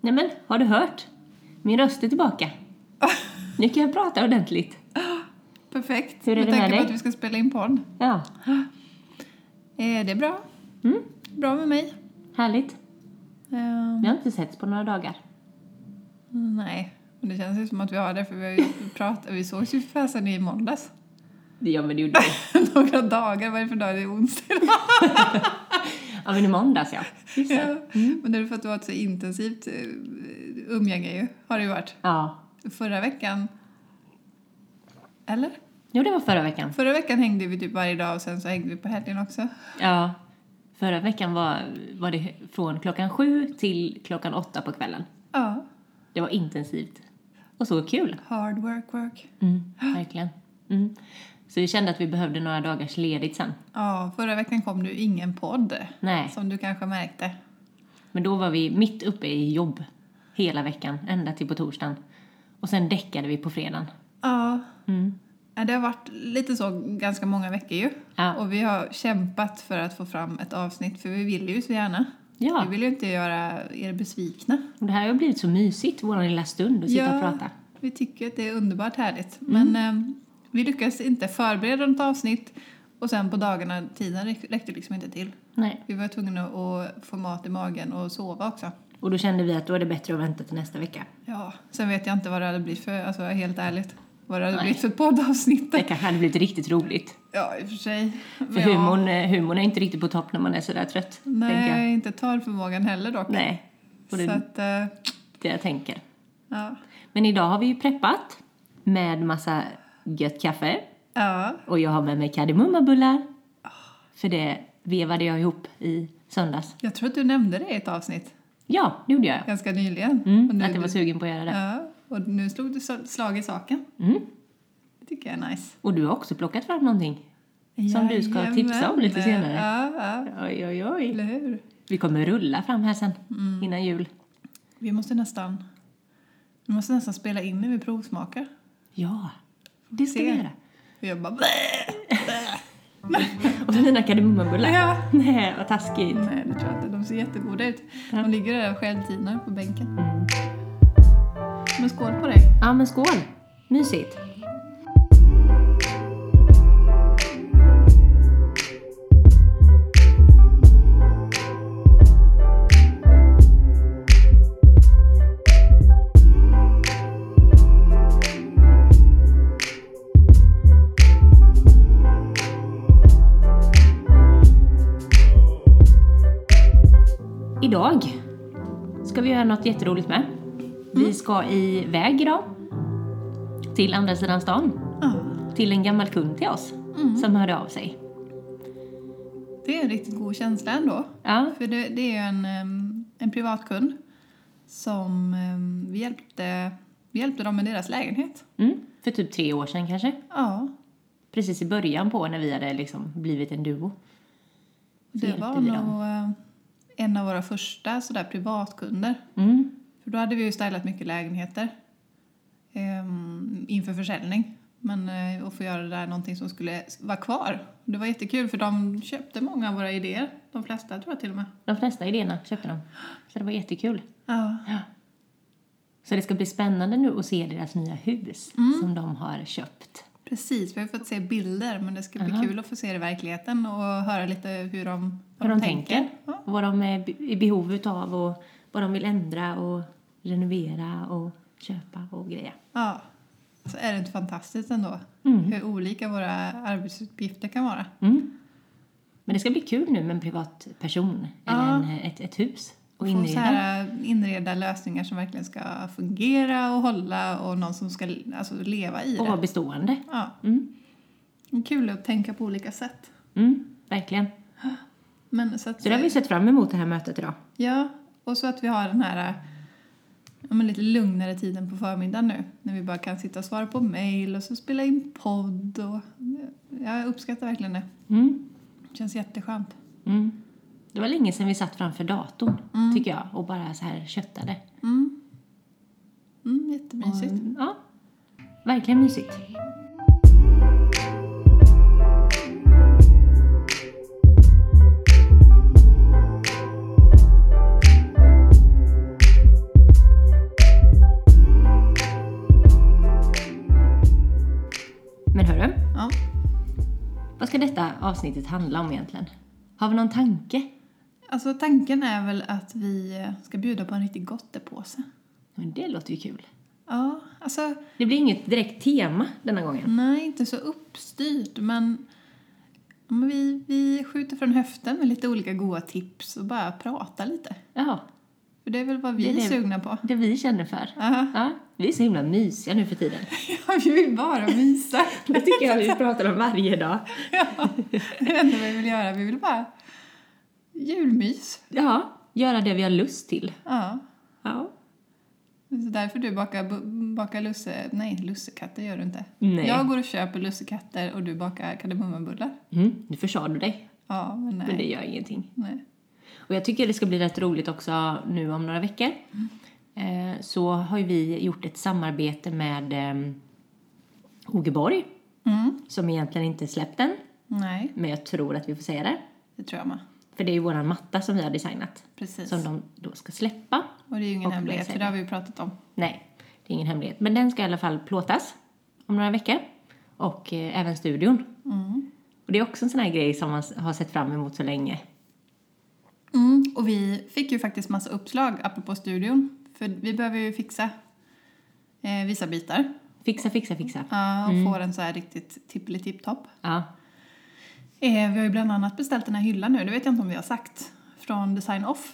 Nej men, har du hört? Min röst är tillbaka. Nu kan jag prata ordentligt. Perfekt. Hur är det med dig? på att vi ska spela in podd. Ja, Eh, det är bra. mm, Bra med mig. härligt. Eh, Vi har inte setts på några dagar. nej, men det känns ju som att vi har det för vi har ju pratat, vi sågs ju fasen i måndags. Ja, men det gjorde vi. Några dagar, vad är det för dag? Det är onsdag. Ja, men i måndags ja. Just ja. Men det är för att du har ett så intensivt eh, umgänge ju, har det ju varit. Ja. Förra veckan, eller? Jo, det var förra veckan. Förra veckan hängde vi typ varje dag och sen så hängde vi på helgen också. Ja. Förra veckan var, var det från klockan sju till klockan åtta på kvällen. Ja, Det var intensivt. Och så kul. hard work work. Mm, verkligen. Mm. Så vi kände att vi behövde några dagars ledigt sen. Ja, förra veckan kom ju ingen podd. Nej. Som du kanske märkte. Men då var vi mitt uppe i jobb hela veckan, ända till på torsdagen. Och sen däckade vi på fredagen. Ja, Mm. Ja, Det har varit lite så ganska många veckor ju. Ja. Och vi har kämpat för att få fram ett avsnitt för vi vill ju så gärna. Ja. Vi vill ju inte göra er besvikna. Och det här har blivit så mysigt, vår lilla stund, att sitta och prata. vi tycker att det är underbart härligt. Men eh, vi lyckas inte förbereda något avsnitt och sen på dagarna, tiden räck- räckte liksom inte till. Nej. Vi var tvungna att få mat i magen och sova också. Och då kände vi att då är det bättre att vänta till nästa vecka. Ja, sen vet jag inte vad det hade blivit för, alltså helt ärligt, vad det hade Nej. blivit för poddavsnitt. Det kanske hade blivit riktigt roligt. Ja, i och för sig. För ja. humorn, eh, humorn är inte riktigt på topp när man är sådär trött. Nej, inte talförmågan heller dock. Nej. Och det Så att, eh, det jag tänker. ja. Men idag har vi ju preppat med massa gött kaffe. Ja, Och jag har med mig kardemummabullar. För det vevade jag ihop i söndags. jag tror att du nämnde det i ett avsnitt Ja, det gjorde jag. ganska nyligen. Mm, nu, att jag var sugen på att göra det. Ja, och nu slog du slag i saken. Mm. Det tycker jag är nice. Och du har också plockat fram någonting. Som du ska tipsa om lite Jajamän. senare. Ja, ja, Oj, oj, oj. eller hur? Vi kommer rulla fram här sen, Mm. innan jul. Vi måste nästan, vi måste nästan spela in när vi provsmakar. Ja, det ska vi göra. Och jag bara Och för dina kardemummabullar. Ja. Nej, vad taskigt. Nej, det tror jag inte. De ser jättegoda ut. De ligger där och självtinar på bänken. Mm. Men skål på dig. Ja, men skål. Mysigt. Idag ska vi göra något jätteroligt med. Vi ska iväg idag. Till andra sidan stan. Ja, Till en gammal kund till oss. Som hörde av sig. det är en riktigt god känsla ändå. Ja, För det, det är en, en privatkund som vi hjälpte, vi hjälpte dem med deras lägenhet. mm, för typ tre år sedan kanske. Ja, Precis i början på när vi hade liksom blivit en duo. Så det var nog dem. Eh, en av våra första sådär privatkunder. Mm, För då hade vi ju stylat mycket lägenheter em, inför försäljning. Men eh, att få göra det där någonting som skulle vara kvar. Det var jättekul för de köpte många av våra idéer. De flesta tror jag till och med. de flesta idéerna köpte de. Så det var jättekul. Ja. Så det ska bli spännande nu att se deras nya hus Mm. som de har köpt. Precis, vi har fått se bilder men det ska bli Aha. kul att få se det i verkligheten och höra lite hur de, Hur de tänker. Ja. Och vad de är i behov utav och vad de vill ändra och renovera och köpa och greja. ja. Så är det inte fantastiskt ändå Mm. hur olika våra arbetsuppgifter kan vara. Mm. Men det ska bli kul nu med en privatperson eller Ja. en, ett, ett hus och Få så inreda. här, inreda lösningar som verkligen ska fungera och hålla och någon som ska alltså, leva i Och det. vara bestående. Ja. Mm. Kul att tänka på olika sätt. Mm, verkligen. Men så att, Så det har vi sett fram emot det här mötet idag. Ja, och så att vi har den här ja, men lite lugnare tiden på förmiddagen nu. När vi bara kan sitta och svara på mail och så spela in podd. Och, jag uppskattar verkligen det. Mm. Det känns jätteskönt. Mm. Det var länge sedan vi satt framför datorn, mm. tycker jag, och bara så här köttade. Mm. Mm, jättemysigt. Och, ja, verkligen mysigt. Men hörru, vad ska detta avsnittet handla om egentligen? Har vi någon tanke? Alltså tanken är väl att vi ska bjuda på en riktig gottepåse. Men det låter ju kul. Ja, alltså Det blir inget direkt tema denna gången. nej, inte så uppstyrt men, ja, men vi, vi skjuter från höften med lite olika goda tips och bara pratar lite. Jaha, För det är väl vad vi Det är är det- sugna på. det vi känner för. Aha. Ja, vi är så himla mysiga nu för tiden. Ja, vi vill bara mysa. Det tycker jag vi pratar om varje dag. ja, det är det enda vi vill göra. Vi vill bara julmys. Ja, göra det vi har lust till. Ja. Ja. Det är därför du bakar, bakar lusse... Nej, lussekatter gör du inte. Nej. Jag går och köper lussekatter och du bakar kardemummabullar. Mm, nu försade du dig. Ja, men nej. Men det gör ingenting. nej. Och jag tycker det ska bli rätt roligt också nu om några veckor. Eh, så har ju vi gjort ett samarbete med eh, Ogeborg. Mm. Som egentligen inte släppt än. Nej, Men jag tror att vi får säga det. det tror jag med. För det är ju våran matta som vi har designat. Precis. Som de då ska släppa. Och det är ju ingen hemlighet, för det har vi ju pratat om. Nej, det är ingen hemlighet. Men den ska i alla fall plåtas om några veckor. Och eh, även studion. Mm. Och det är också en sån här grej som man har sett fram emot så länge. Mm. Och vi fick ju faktiskt massa uppslag apropå studion. För vi behöver ju fixa eh, vissa bitar. Fixa, fixa, fixa. Ja, och få den så här riktigt tippeli-tipp-topp. Ja, Eh, vi har ju bland annat beställt den här hyllan nu, det vet jag inte om vi har sagt, från Design Off.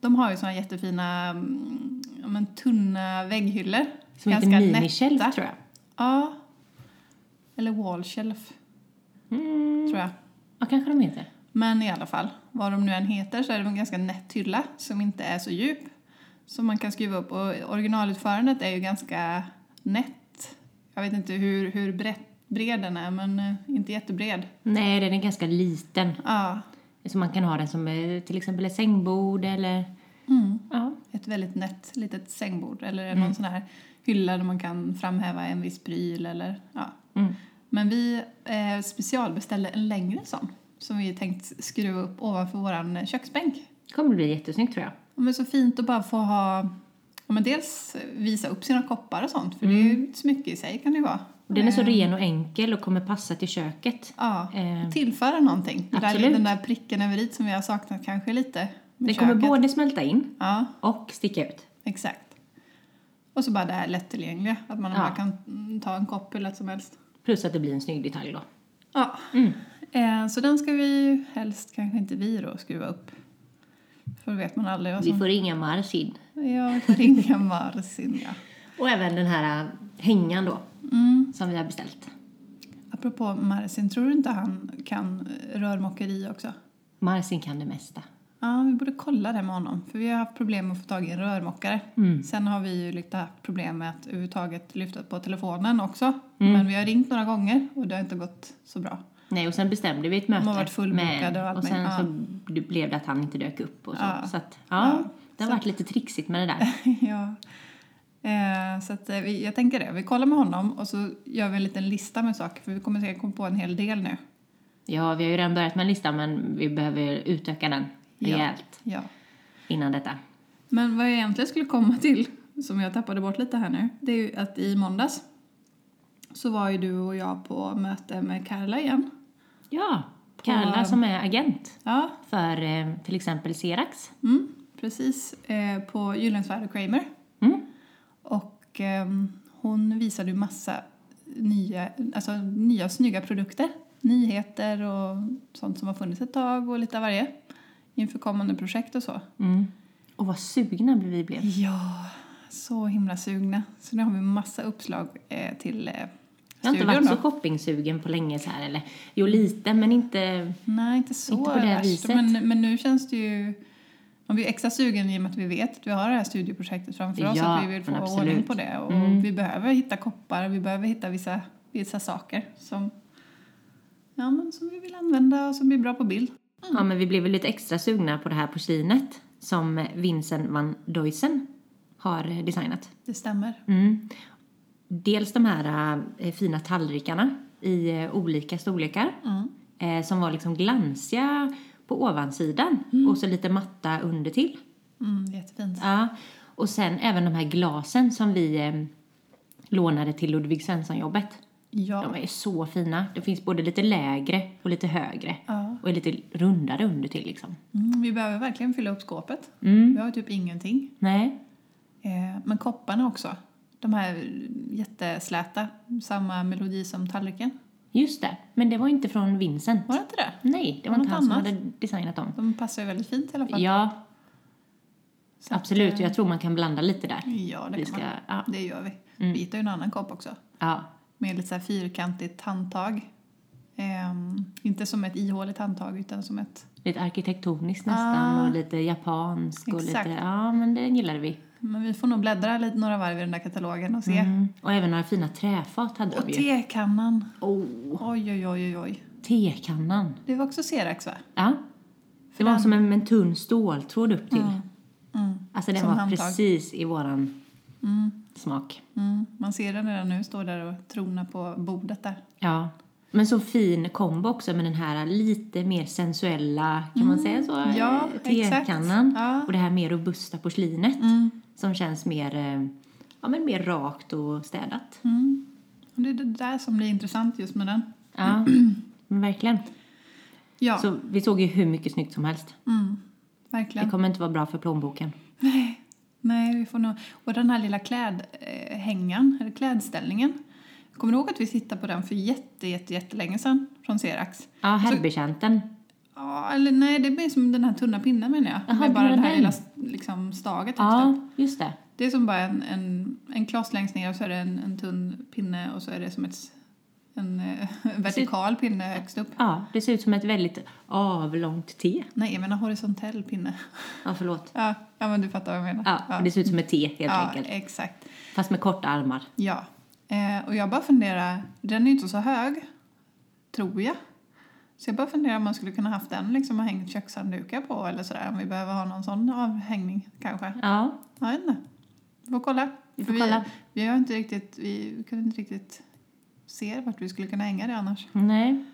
De har ju såna här jättefina, mm, ja, men tunna vägghyllor. som heter minishelf tror jag. Ja. Eller wall shelf, Mm. tror jag. Ja, kanske de heter. Men i alla fall, vad de nu än heter så är det en ganska nätt hylla som inte är så djup. Som man kan skruva upp och originalutförandet är ju ganska nätt. Jag vet inte hur, hur brett, bred den är men eh, inte jättebred. Nej, den är ganska liten. Ja. Så man kan ha den som eh, till exempel ett sängbord eller... Mm. Ja. Ett väldigt nätt litet sängbord eller någon sån här hylla där man kan framhäva en viss pryl eller ja. Mm. Men vi eh, specialbeställde en längre sån som vi tänkt skruva upp ovanför våran köksbänk. Det kommer bli jättesnyggt tror jag. Ja, Men så fint att bara få ha, ja, men dels visa upp sina koppar och sånt, för det är ju ett smycke i sig kan det ju vara. Den är så Eh, ren och enkel och kommer passa till köket. Ja, Eh. tillföra någonting. Det där, den där pricken över i som vi har saknat kanske lite Den kommer både smälta in Ja, och sticka ut. exakt. Och så bara det här lättillgängliga, att man Ja. bara kan ta en kopp hur lätt som helst. Plus att det blir en snygg detalj då. Ja, Mm. eh, så den ska vi helst kanske inte vi då skruva upp. För då vet man aldrig vad Vi som... får ringa Marcin. Ja, vi får ringa Marcin, ja. Och även den här äh, hängan då, Mm. som vi har beställt. Apropå Marcin, tror du inte han kan rörmokeri också? Marcin kan det mesta. Ja, vi borde kolla det med honom. För vi har haft problem med att få tag i en rörmokare. Mm. Sen har vi ju lite haft problem med att överhuvudtaget lyfta på telefonen också. Mm. Men vi har ringt några gånger och det har inte gått så bra. Nej, och sen bestämde vi ett möte. har varit fullbokade med- och allt Och sen möjligt. så blev det att han inte dök upp och så. Ja. Så att, ja, Ja, det har så- varit lite trixigt med det där. ja. Eh, så att, eh, vi, jag tänker det. Vi kollar med honom och så gör vi en liten lista med saker. För vi kommer säkert komma på en hel del nu. Ja, vi har ju redan börjat med en lista men vi behöver utöka den Ja. rejält Ja. innan detta. Men vad jag egentligen skulle komma till, som jag tappade bort lite här nu, det är ju att i måndags så var ju du och jag på möte med Carla igen. Ja, Karla som är agent Ja, för eh, till exempel Serax. mm, precis. På Gyllensvärd och Kramer. Mm. Och ehm, hon visade ju massa nya, alltså nya snygga produkter. Nyheter och sånt som har funnits ett tag och lite av varje. Inför kommande projekt och så. Mm. Och vad sugna vi blev. Ja, så himla sugna. Så nu har vi massa uppslag eh, till eh, Jag har inte varit så då. shoppingsugen på länge så här eller jo lite men inte Nej, inte så Inte på det värst. viset. Men, men nu känns det ju... Man blir extra sugen i och med att vi vet att vi har det här studieprojektet framför oss. Ja, Att vi vill få absolut. ordning på det. Och Mm. vi behöver hitta koppar, vi behöver hitta vissa, vissa saker som, ja, men som vi vill använda och som blir bra på bild. Ja, men vi blev väl lite extra sugna på det här porslinet som Vincent van Duysen har designat. Det stämmer. Mm. Dels de här eh, fina tallrikarna i eh, olika storlekar Mm. eh, som var liksom glansiga på ovansidan och så lite matta under till. Mm, jättefint. Ja. Och sen även de här glasen som vi eh, lånade till Ludvig Svensson-jobbet. Ja. De är så fina. Det finns både lite lägre och lite högre. Ja. Och lite rundare under till liksom. Mm, vi behöver verkligen fylla upp skåpet. Mm. Vi har typ ingenting. Nej. Eh, men kopparna också. De här jättesläta, samma melodi som tallriken. Just det. Men det var inte från Vincent. Var det inte det? Nej, det var Något inte han som annat? hade designat dem. De passar ju väldigt fint i alla fall. Ja, Så absolut. eh, Jag tror man kan blanda lite där. Ja, det Vi kan ska, man. ja. Det gör vi. Mm. Vi hittar ju en annan kopp också. ja. Med lite så här fyrkantigt handtag. Ehm, inte som ett ihåligt handtag utan som ett... Lite arkitektoniskt nästan Ah. och lite japansk och Exakt. lite, ja men det gillade vi. Men vi får nog bläddra lite några varv i den där katalogen och se. Mm. Och även några fina träfat hade Och de ju. tekannan. Oh, Oj, oj, oj, oj, tekannan. Det var också Serax va? Ja. Det var den- som en, en tunn ståltråd upp till. Mm. Mm. Alltså den Som var handtag. precis i våran Mm. smak. Mm. Man ser den redan nu, står där och tronar på bordet där. Ja. Men så fin kombo också med den här lite mer sensuella, kan man säga så? Mm. Ja, Tekannan. Ja. Och det här mer robusta porslinet. Mm. Som känns mer, eh, ja, men mer rakt och städat. Mm. Och det är det där som blir intressant just med den. Ja, verkligen. Ja, Så vi såg ju hur mycket snyggt som helst. mm. Det verkligen. kommer inte vara bra för plånboken. Nej, nej, vi får nog... Och den här lilla klädhängan, eller klädställningen. Kommer du ihåg att vi tittade på den för jätte, jätte, jättelänge sedan från Serax? Ja, herrbetjänten. Ja, eller nej, det blir som den här tunna pinnen menar jag. Jaha, med bara det här den. lilla liksom, staget. Ja, just det. Det är som bara en, en, en kloss längst ner och så är det en, en tunn pinne och så är det som ett, en eh, vertikal pinne högst upp. Ja, det ser ut som ett väldigt avlångt T. Nej, jag menar horisontell pinne. Ja, förlåt. Ja, ja men du fattar vad jag menar. Ja, det ser ut som ett T helt ja, enkelt. exakt. Fast med korta armar. Ja. Eh, och jag bara funderar, den är ju inte så hög, tror jag. Så jag bara funderar om man skulle kunna haft den liksom och hängt kökshanddukar på eller sådär. Om vi behöver ha någon sån avhängning kanske. Ja, Jag vet inte. Vi får kolla. Vi får kolla. Vi, vi har inte riktigt, vi kunde inte riktigt se vart vi skulle kunna hänga det annars. nej.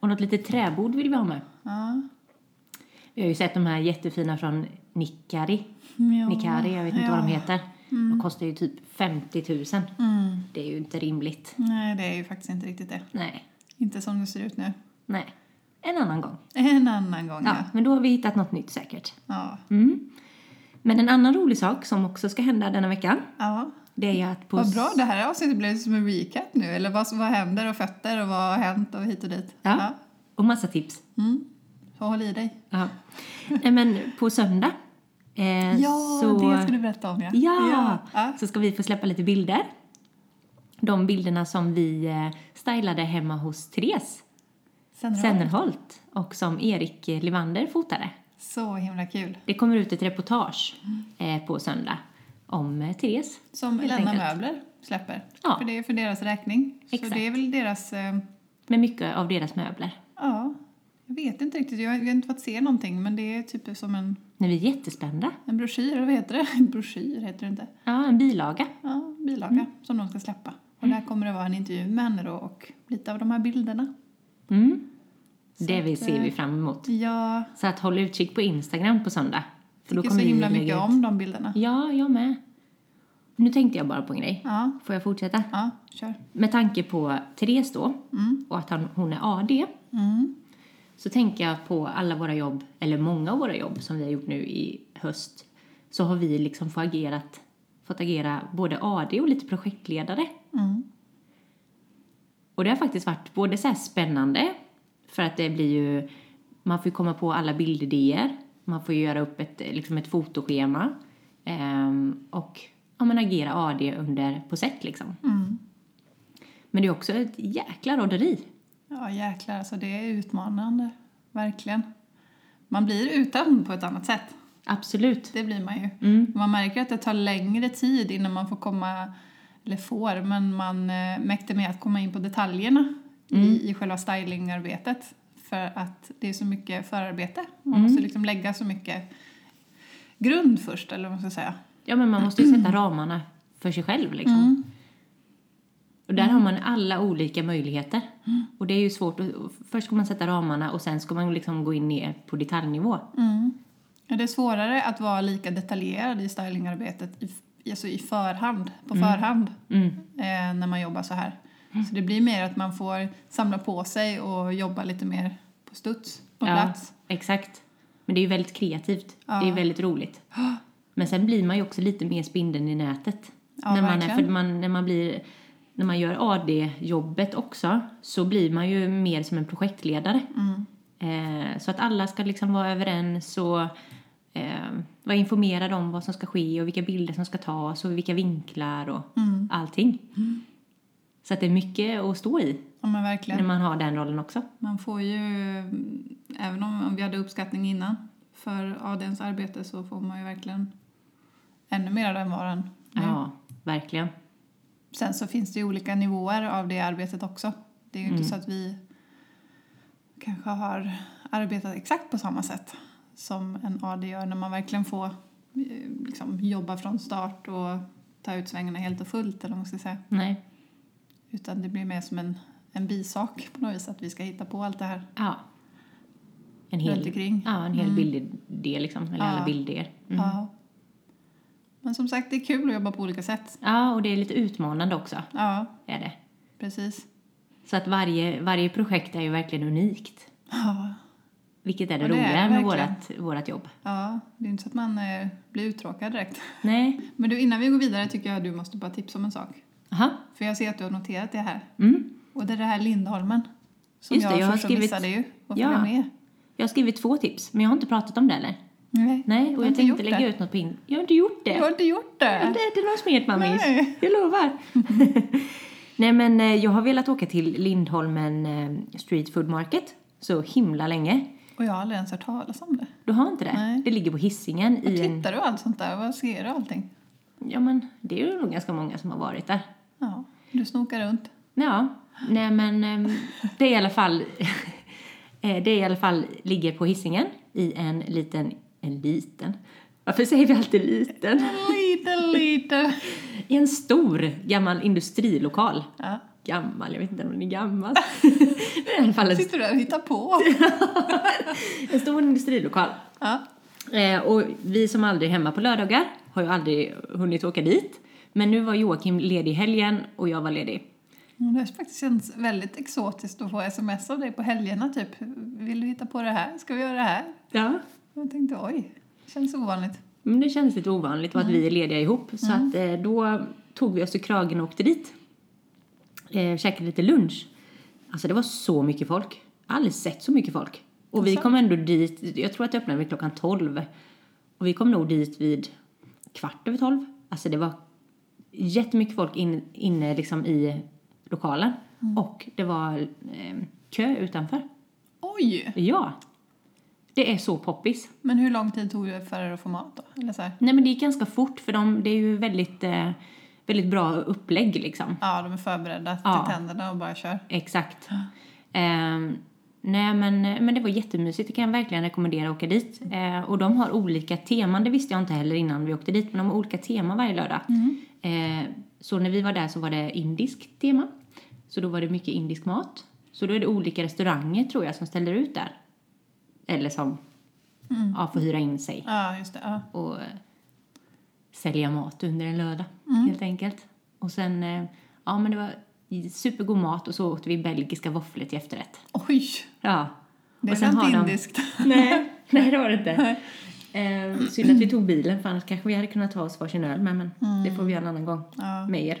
Och något litet träbord vill vi ha med. Ja. Vi har ju sett de här jättefina från Nikkari. Ja. Nikari, jag vet inte ja. vad de heter. De kostar ju typ 50 000. Mm. Det är ju inte rimligt. Nej, det är ju faktiskt inte riktigt det. Nej, Inte som det ser ut nu. nej. En annan gång. En annan gång, Ja, ja. men då har vi hittat något nytt säkert. Ja. Mm. Men en annan rolig sak som också ska hända denna veckan, ja. det är att på... Vad bra, det här avsnittet blev som en recap nu. Eller vad, vad händer och fötter och vad har hänt och hit och dit. Ja. Och massa tips. Mm. Så håll i dig. Ja. Nej, men på söndag eh, Ja, så... det ska du berätta om ja. Ja! ja. Så ska vi få släppa lite bilder. De bilderna som vi eh, stylade hemma hos Therese Sennerholt och som Erik Livander fotade. Så himla kul. Det kommer ut ett reportage eh, på söndag om eh, Therese. Som Elena. Möbler släpper. Ja. För det är för deras räkning. Exakt. Så det är väl deras... Eh, Med mycket av deras möbler. ja, jag vet inte riktigt. Jag, jag har inte fått se någonting men det är typ som en, är vi jättespända. en broschyr, eller vad heter det? En broschyr heter det inte. Ja, en bilaga. Ja, bilaga som de ska släppa. Och där kommer det vara en intervju med henne då och lite av de här bilderna. Mm. Det vi ser eh, vi fram emot. Ja, Så att håll utkik på Instagram på söndag. För tycker så vi himla mycket ut- om de bilderna. Ja, jag med. Nu tänkte jag bara på en grej. Ja, Får jag fortsätta? ja, kör. Med tanke på Therese då, Mm. och att han, hon är AD, Mm. så tänker jag på alla våra jobb, eller många av våra jobb som vi har gjort nu i höst, så har vi liksom fått, agerat, fått agera både AD och lite projektledare. Mm. Och det har faktiskt varit både så spännande, för att det blir ju, man får ju komma på alla bildidéer, man får ju göra upp ett, liksom ett fotoschema ehm, och ja, men agera AD under, på sätt liksom. Mm. Men det är också ett jäkla roderi. Ja, jäklar. Alltså det är utmanande. Verkligen. Man blir utan på ett annat sätt. Absolut. Det blir man ju. Mm. Man märker att det tar längre tid innan man får komma, eller får, men man eh, mäktar med att komma in på detaljerna i, i själva stylingarbetet. För att det är så mycket förarbete. Man måste liksom lägga så mycket grund först, eller vad man ska säga. Ja, men man måste ju sätta ramarna för sig själv liksom. Mm. Och där har man alla olika möjligheter. Och det är ju svårt. Först ska man sätta ramarna och sen ska man liksom gå in ner på detaljnivå. Mm. Ja, det är svårare att vara lika detaljerad i stylingarbetet i, alltså i förhand, på förhand Mm. eh, när man jobbar så här. Så det blir mer att man får samla på sig och jobba lite mer på studs, på Ja, plats. exakt. Men det är ju väldigt kreativt. Ja. Det är väldigt roligt. Men sen blir man ju också lite mer spindeln i nätet. Ja, när, man är, för man, när man blir när man gör AD-jobbet också så blir man ju mer som en projektledare. Mm. Eh, så att alla ska liksom vara överens och eh, vara informerade om vad som ska ske och vilka bilder som ska tas och vilka vinklar och Mm. allting. Så att det är mycket att stå i Ja, men när verkligen. man har den rollen också. Man får ju, även om om vi hade uppskattning innan för ADns arbete så får man ju verkligen ännu mer av den varan nu. Ja, verkligen. Sen så finns det ju olika nivåer av det arbetet också. Det är ju inte så att vi kanske har arbetat exakt på samma sätt som en AD gör när man verkligen får eh, liksom, jobba från start och ta ut svängarna helt och fullt eller vad man ska säga. Nej. Utan det blir mer som en, en bisak på något vis att vi ska hitta på allt det här Ja. En hel, omkring. ja, en hel bilddel liksom, eller Ja. alla bilder. Mm. Ja. Men som sagt, det är kul att jobba på olika sätt. Ja, och det är lite utmanande också, Ja, är det. precis. Så att varje, varje projekt är ju verkligen unikt. Ja, Vilket är det Och det är roliga det med vårat, vårat jobb. ja det är inte så att man eh, blir uttråkad direkt. Nej. Men du, innan vi går vidare tycker jag att du måste bara tipsa om en sak. Aha. För jag ser att du har noterat det här. Mm. Och det är det här Lindholmen. Som Just det, jag, jag har skrivit- missade ju. Ja. med. Jag har skrivit två tips, men jag har inte pratat om det eller? Nej, Nej, och jag inte tänkte lägga det. ut något på in... Jag har inte gjort det. Du har inte gjort det? Det är inte någon smet mammis. Nej. Jag lovar. Nej men eh, jag har velat åka till Lindholmen eh, Street Food Market så himla länge. Och jag har aldrig ens hört talas om det. Du har inte det? Nej. Det ligger på hissingen i en... tittar du allt sånt där? Vad ser du allting? Ja men det är ju nog ganska många som har varit där. Ja, du snokar runt. Ja, nej men eh, det är i alla fall... eh, det är i alla fall ligger på hissingen i en liten... En liten? Varför säger vi alltid liten? Lite, lite. I en stor gammal industrilokal. Ja. Gammal, jag vet inte om den är gammal. i alla fall en, Sitter du där och hittar på? en stor industrilokal. Ja. Eh, och vi som aldrig är hemma på lördagar har ju aldrig hunnit åka dit. Men nu var Joakim ledig i helgen och jag var ledig. Mm, Det faktiskt känts väldigt exotiskt att få sms av dig på helgerna typ. Vill du hitta på det här? Ska vi göra det här? Ja. Jag tänkte oj, känns ovanligt. Men det kändes lite ovanligt och att vi är lediga ihop. Så att eh, då tog vi oss till Kragen och åkte dit. Eh, käkade lite lunch. Alltså det var så mycket folk. Jag har aldrig sett så mycket folk. Och vi Jaså? kom ändå dit, jag tror att det öppnade vid klockan 12. Och vi kom nog dit vid kvart över 12. Alltså det var jättemycket folk in, inne liksom i lokalen. Och det var eh, kö utanför. Oj! Ja. Det är så poppis. Men hur lång tid tog det för er att få mat då? Eller så här? Nej men det gick ganska fort för de, det är ju väldigt, eh, väldigt bra upplägg liksom. Ja, de är förberedda Ja. till tänderna och bara kör. Exakt. Ehm, nej men, men det var jättemysigt, det kan jag verkligen rekommendera att åka dit. Eh, och de har olika teman, det visste jag inte heller innan vi åkte dit, men de har olika teman varje lördag. Eh, så när vi var där så var det indiskt tema. Så då var det mycket indisk mat. Så då är det olika restauranger tror jag som ställer ut där. Eller som ja, får hyra in sig Ja, just det. Ja. och eh, sälja mat under en lördag helt enkelt. Och sen, eh, ja men det var supergod mat och så åt vi belgiska våfflor till efterrätt. Oj! Ja. Det är inte de- indiskt. Nej, nej det var det inte. Eh, synd att vi tog bilen för annars kanske vi hade kunnat ta oss varsin öl med men det får vi göra en annan gång Ja. med er.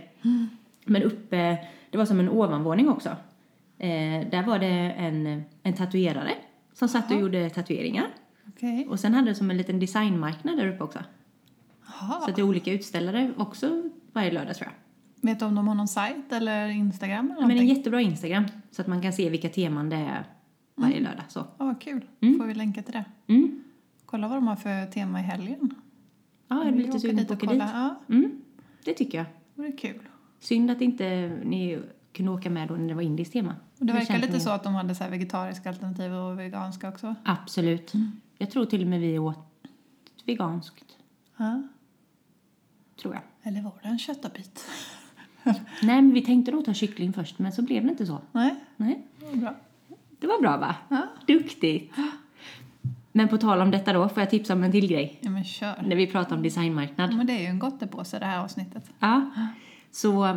Men uppe, det var som en ovanvåning också. Eh, där var det en, en tatuerare som satt och gjorde tatueringar. Okej. Och sen hade det som en liten designmarknad där uppe också. Jaha. Så att det är olika utställare också varje lördag tror jag. Vet du om de har någon sajt eller Instagram eller Ja, men en jättebra Instagram så att man kan se vilka teman det är varje lördag. Så. Ja, vad kul. får vi länka till det. Mm. Kolla vad de har för tema i helgen. Ja, jag blir lite sugen på att åka dit. Ja, Mm. Det tycker jag. det vore kul. Synd att inte ni kunde åka med då när det var indiskt tema. Och det verkar lite mer- så att de hade så vegetariska alternativ och veganska också. Absolut. Jag tror till och med vi åt veganskt, Ja. tror jag. Eller var det en köttabit? Nej, men vi tänkte nog ta kyckling först, men så blev det inte så. Nej, Nej, det var bra. det var bra va? Ja. Duktigt. Men på tal om detta då, får jag tipsa om en till grej? Ja, men kör. När vi pratar om designmarknad. Ja, men det är ju en gottepåse det här avsnittet. Ja. Så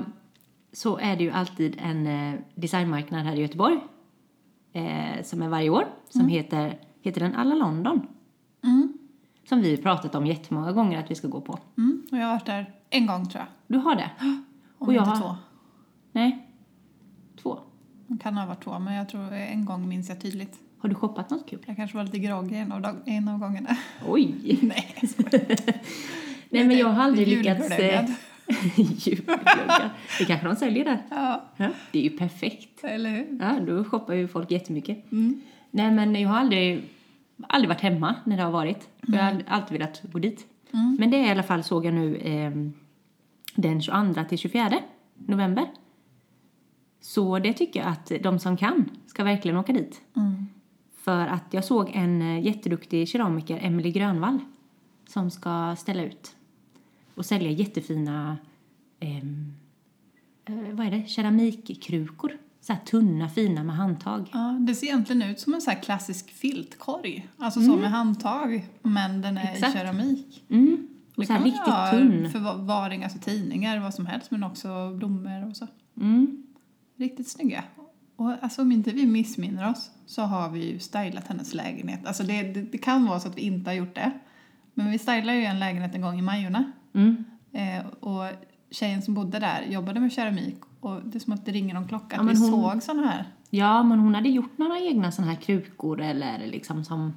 så är det ju alltid en eh, designmarknad här i Göteborg. Eh, som är varje år. Som heter, heter den Alla London. Mm. Som vi pratat om jättemånga gånger att vi ska gå på. Mm. Och jag har varit där en gång tror jag. Du har det? Om Och jag inte har- två. Nej. Två. Det kan ha varit två, men jag tror en gång minns jag tydligt. Har du shoppat något kul? Jag kanske var lite groggy en av, dag- en av gångerna. Oj! Nej. Nej men jag har aldrig lyckats... Eh, Julglöggad. Det kanske de säljer där. Ja, Ja, det är ju perfekt. eller hur? Ja, då shoppar ju folk jättemycket. Mm. Nej men jag har aldrig, aldrig varit hemma när det har varit. Jag har all- alltid velat gå dit. Mm. Men det är i alla fall såg jag nu eh, den 22 till 24 november. Så det tycker jag att de som kan ska verkligen åka dit. Mm. För att jag såg en eh, jätteduktig keramiker, Emily Grönvall, som ska ställa ut och sälja jättefina, ehm, eh, vad är det, keramikkrukor. Så här tunna, fina med handtag. Ja, det ser egentligen ut som en så klassisk filtkorg. Alltså så med handtag, men den är Mm. Exakt. i keramik. Mm. Och så här riktigt ha tunn. förvaring, alltså tidningar, vad som helst, men också blommor och så. Mm. Riktigt snygga. Och alltså om inte vi missminner oss så har vi ju stylat hennes lägenhet. Alltså det, det, det kan vara så att vi inte har gjort det. Men vi stylade ju en lägenhet en gång i Majorna. Mm. Eh, och tjejen som bodde där jobbade med keramik och det är som att det ringer någon klocka. Ja, att vi hon- såg såna här. Ja, men hon hade gjort några egna såna här krukor eller liksom som...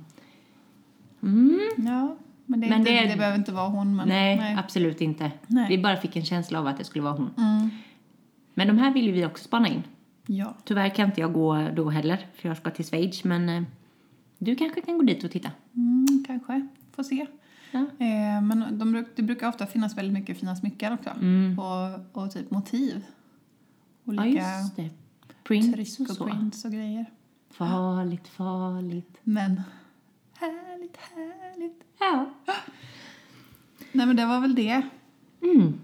Mm. Ja, men, det, Men inte, det- det, behöver inte vara hon. Men, nej, absolut inte. Nej. Vi bara fick en känsla av att det skulle vara hon. Mm. Men de här vill ju vi också spana in. Ja. Tyvärr kan inte jag gå då heller, för jag ska till Schweiz, men eh, du kanske kan gå dit och titta. Mm, kanske. Får se. Ja. Eh, men de, det brukar ofta finnas väldigt mycket fina smycken också. Mm. Och, och typ motiv. Ja, Olika just det. Prints och och så. prints och grejer. Farligt, farligt. Men härligt, härligt. Ja. Nej men det var väl det. Mm.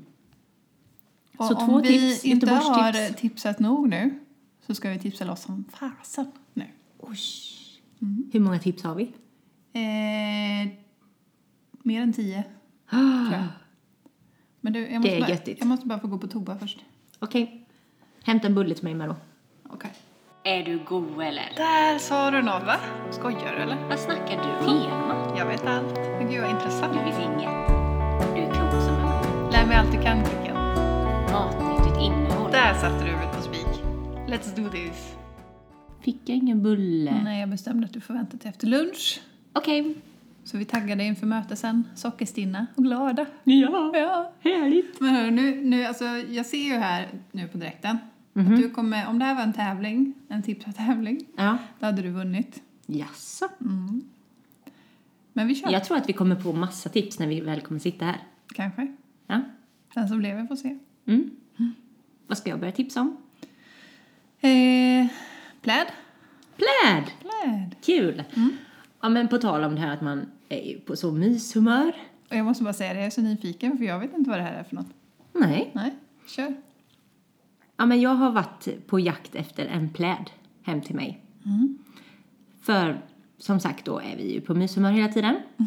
Och Så om två vi tips, inte har tipsat nog nu så ska vi tipsa loss som fasen nu. Oj. Hur många tips har vi? Eh, mer än tio, Ah. tror jag. Men du, jag Det måste, är bara, göttigt. jag måste bara få gå på toa först. Okej. Hämta en bulle till mig med då. Okej. Är du god eller? Där sa du något va? Skojar du eller? Vad snackar du? Tema? Jag vet allt. Men gud vad intressant. Du vet inget. Du är klok som en. Lär mig allt du kan Kicken. Matnyttigt innehåll. Där satte du huvudet på spik. Let's do this. Fick jag ingen bulle? Nej, jag bestämde att du får vänta till efter lunch. Okej. Så vi taggade inför mötet sen. Sockerstinna och glada. Ja, Ja. härligt. Men hörru, nu, nu, alltså, jag ser ju här nu på direkten Mhm. att du kommer, om det här var en tävling, en tipstävling, Ja. då hade du vunnit. Jaså? Mm. Men vi kör. Jag tror att vi kommer på massa tips när vi väl kommer sitta här. Kanske. Ja. Den som lever får se. Mm. Vad ska jag börja tipsa om? Eh, pläd. Pläd! Pläd. Kul! Ja, men på tal om det här att man är på så myshumör. Och jag måste bara säga det, jag är så nyfiken för jag vet inte vad det här är för något. Nej. Nej, kör. Ja, men jag har varit på jakt efter en pläd hem till mig. För som sagt då är vi ju på myshumör hela tiden.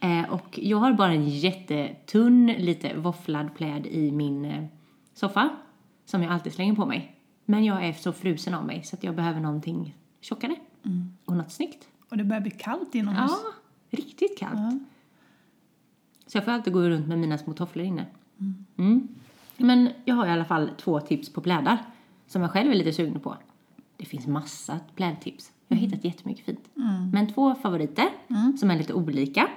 Eh, och jag har bara en jättetunn, lite våfflad pläd i min eh, soffa. Som jag alltid slänger på mig. Men jag är så frusen av mig så att jag behöver någonting tjockare. Och något snyggt. Och det börjar bli kallt inomhus. Ja, riktigt kallt. Ja. Så jag får alltid gå runt med mina små tofflor inne. Mm. Men jag har i alla fall två tips på plädar som jag själv är lite sugen på. Det finns massa plädtips. Jag har hittat jättemycket fint. Men två favoriter som är lite olika.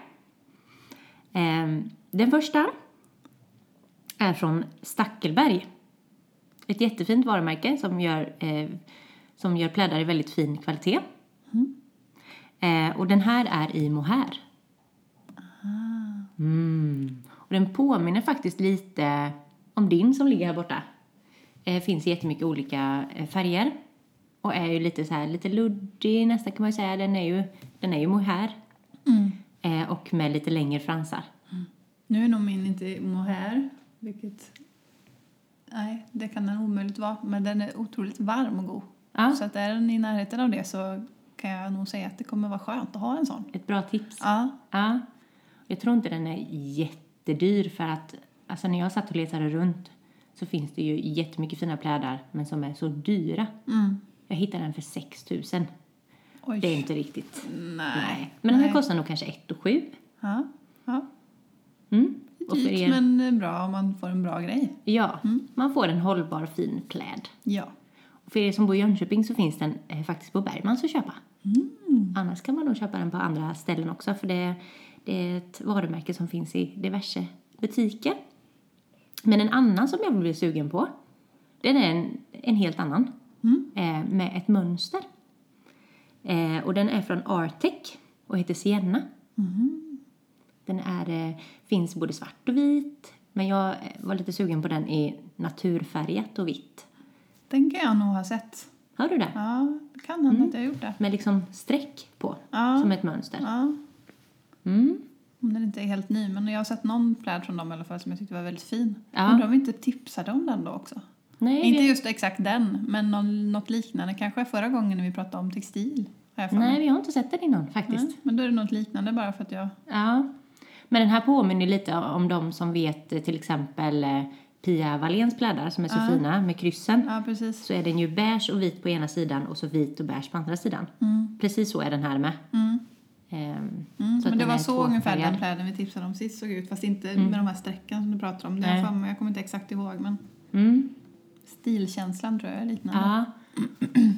Ehm, den första är från Stackelberg. Ett jättefint varumärke som gör, eh, som gör plädar i väldigt fin kvalitet. Eh, och den här är i mohair. Mm. Och den påminner faktiskt lite om din som ligger här borta. Det finns jättemycket olika eh, färger. Och är ju lite så här, lite luddig nästan kan man ju säga. Den är ju, den är ju mohair. Mm. Eh, och med lite längre fransar. Nu är nog min inte mohair, vilket... Nej, det kan den omöjligt vara. Men den är otroligt varm och god. Ja. Så att är den i närheten av det så kan jag nog säga att det kommer vara skönt att ha en sån. Ett bra tips. Ja. Ja. Jag tror inte den är jättedyr för att alltså när jag satt och letade runt så finns det ju jättemycket fina plädar men som är så dyra. Mm. Jag hittade en för 6 000. Oj. Det är inte riktigt. Nej. Men den här Nej. kostar nog kanske 1 7. Ja. ja. Mm. Och för Dyrt, er, men eh, bra om man får en bra grej. Ja, man får en hållbar fin pläd. Ja. Och för er som bor i Jönköping så finns den eh, faktiskt på Bergmans att köpa. Annars kan man nog köpa den på andra ställen också för det, det är ett varumärke som finns i diverse butiker. Men en annan som jag blir sugen på, den är en, en helt annan. Eh, med ett mönster. Eh, och den är från Artec och heter Sienna. Den är, finns både svart och vit. Men jag eh, var lite sugen på den i naturfärgat och vitt. Den kan jag nog ha sett. Har du det? Ja, det kan hända att jag har gjort det. Med liksom streck på, Ja. som ett mönster. Ja. Mm. Om den inte är helt ny, men jag har sett någon pläd från dem i alla fall som jag tyckte var väldigt fin. Ja. Undrar om vi inte tipsade om den då också? Nej, Inte vi, just exakt den, men någon, något liknande. Kanske förra gången när vi pratade om textil. Har jag nej, vi har inte sett den innan faktiskt. Nej, men då är det något liknande bara för att jag... Ja. Men den här påminner lite om de som vet eh, till exempel eh, Pia Walléns plädar som är så fina med kryssen. Ja, precis. Så är den ju beige och vit på ena sidan och så vit och beige på andra sidan. Precis så är den här med. Mm. Ehm, Mm. Men det den var så ungefär den pläden vi tipsade om sist såg ut. Fast inte med de här strecken som du pratar om. Är för mig, jag kommer inte exakt ihåg, men Mm. stilkänslan tror jag är liknande. Ja.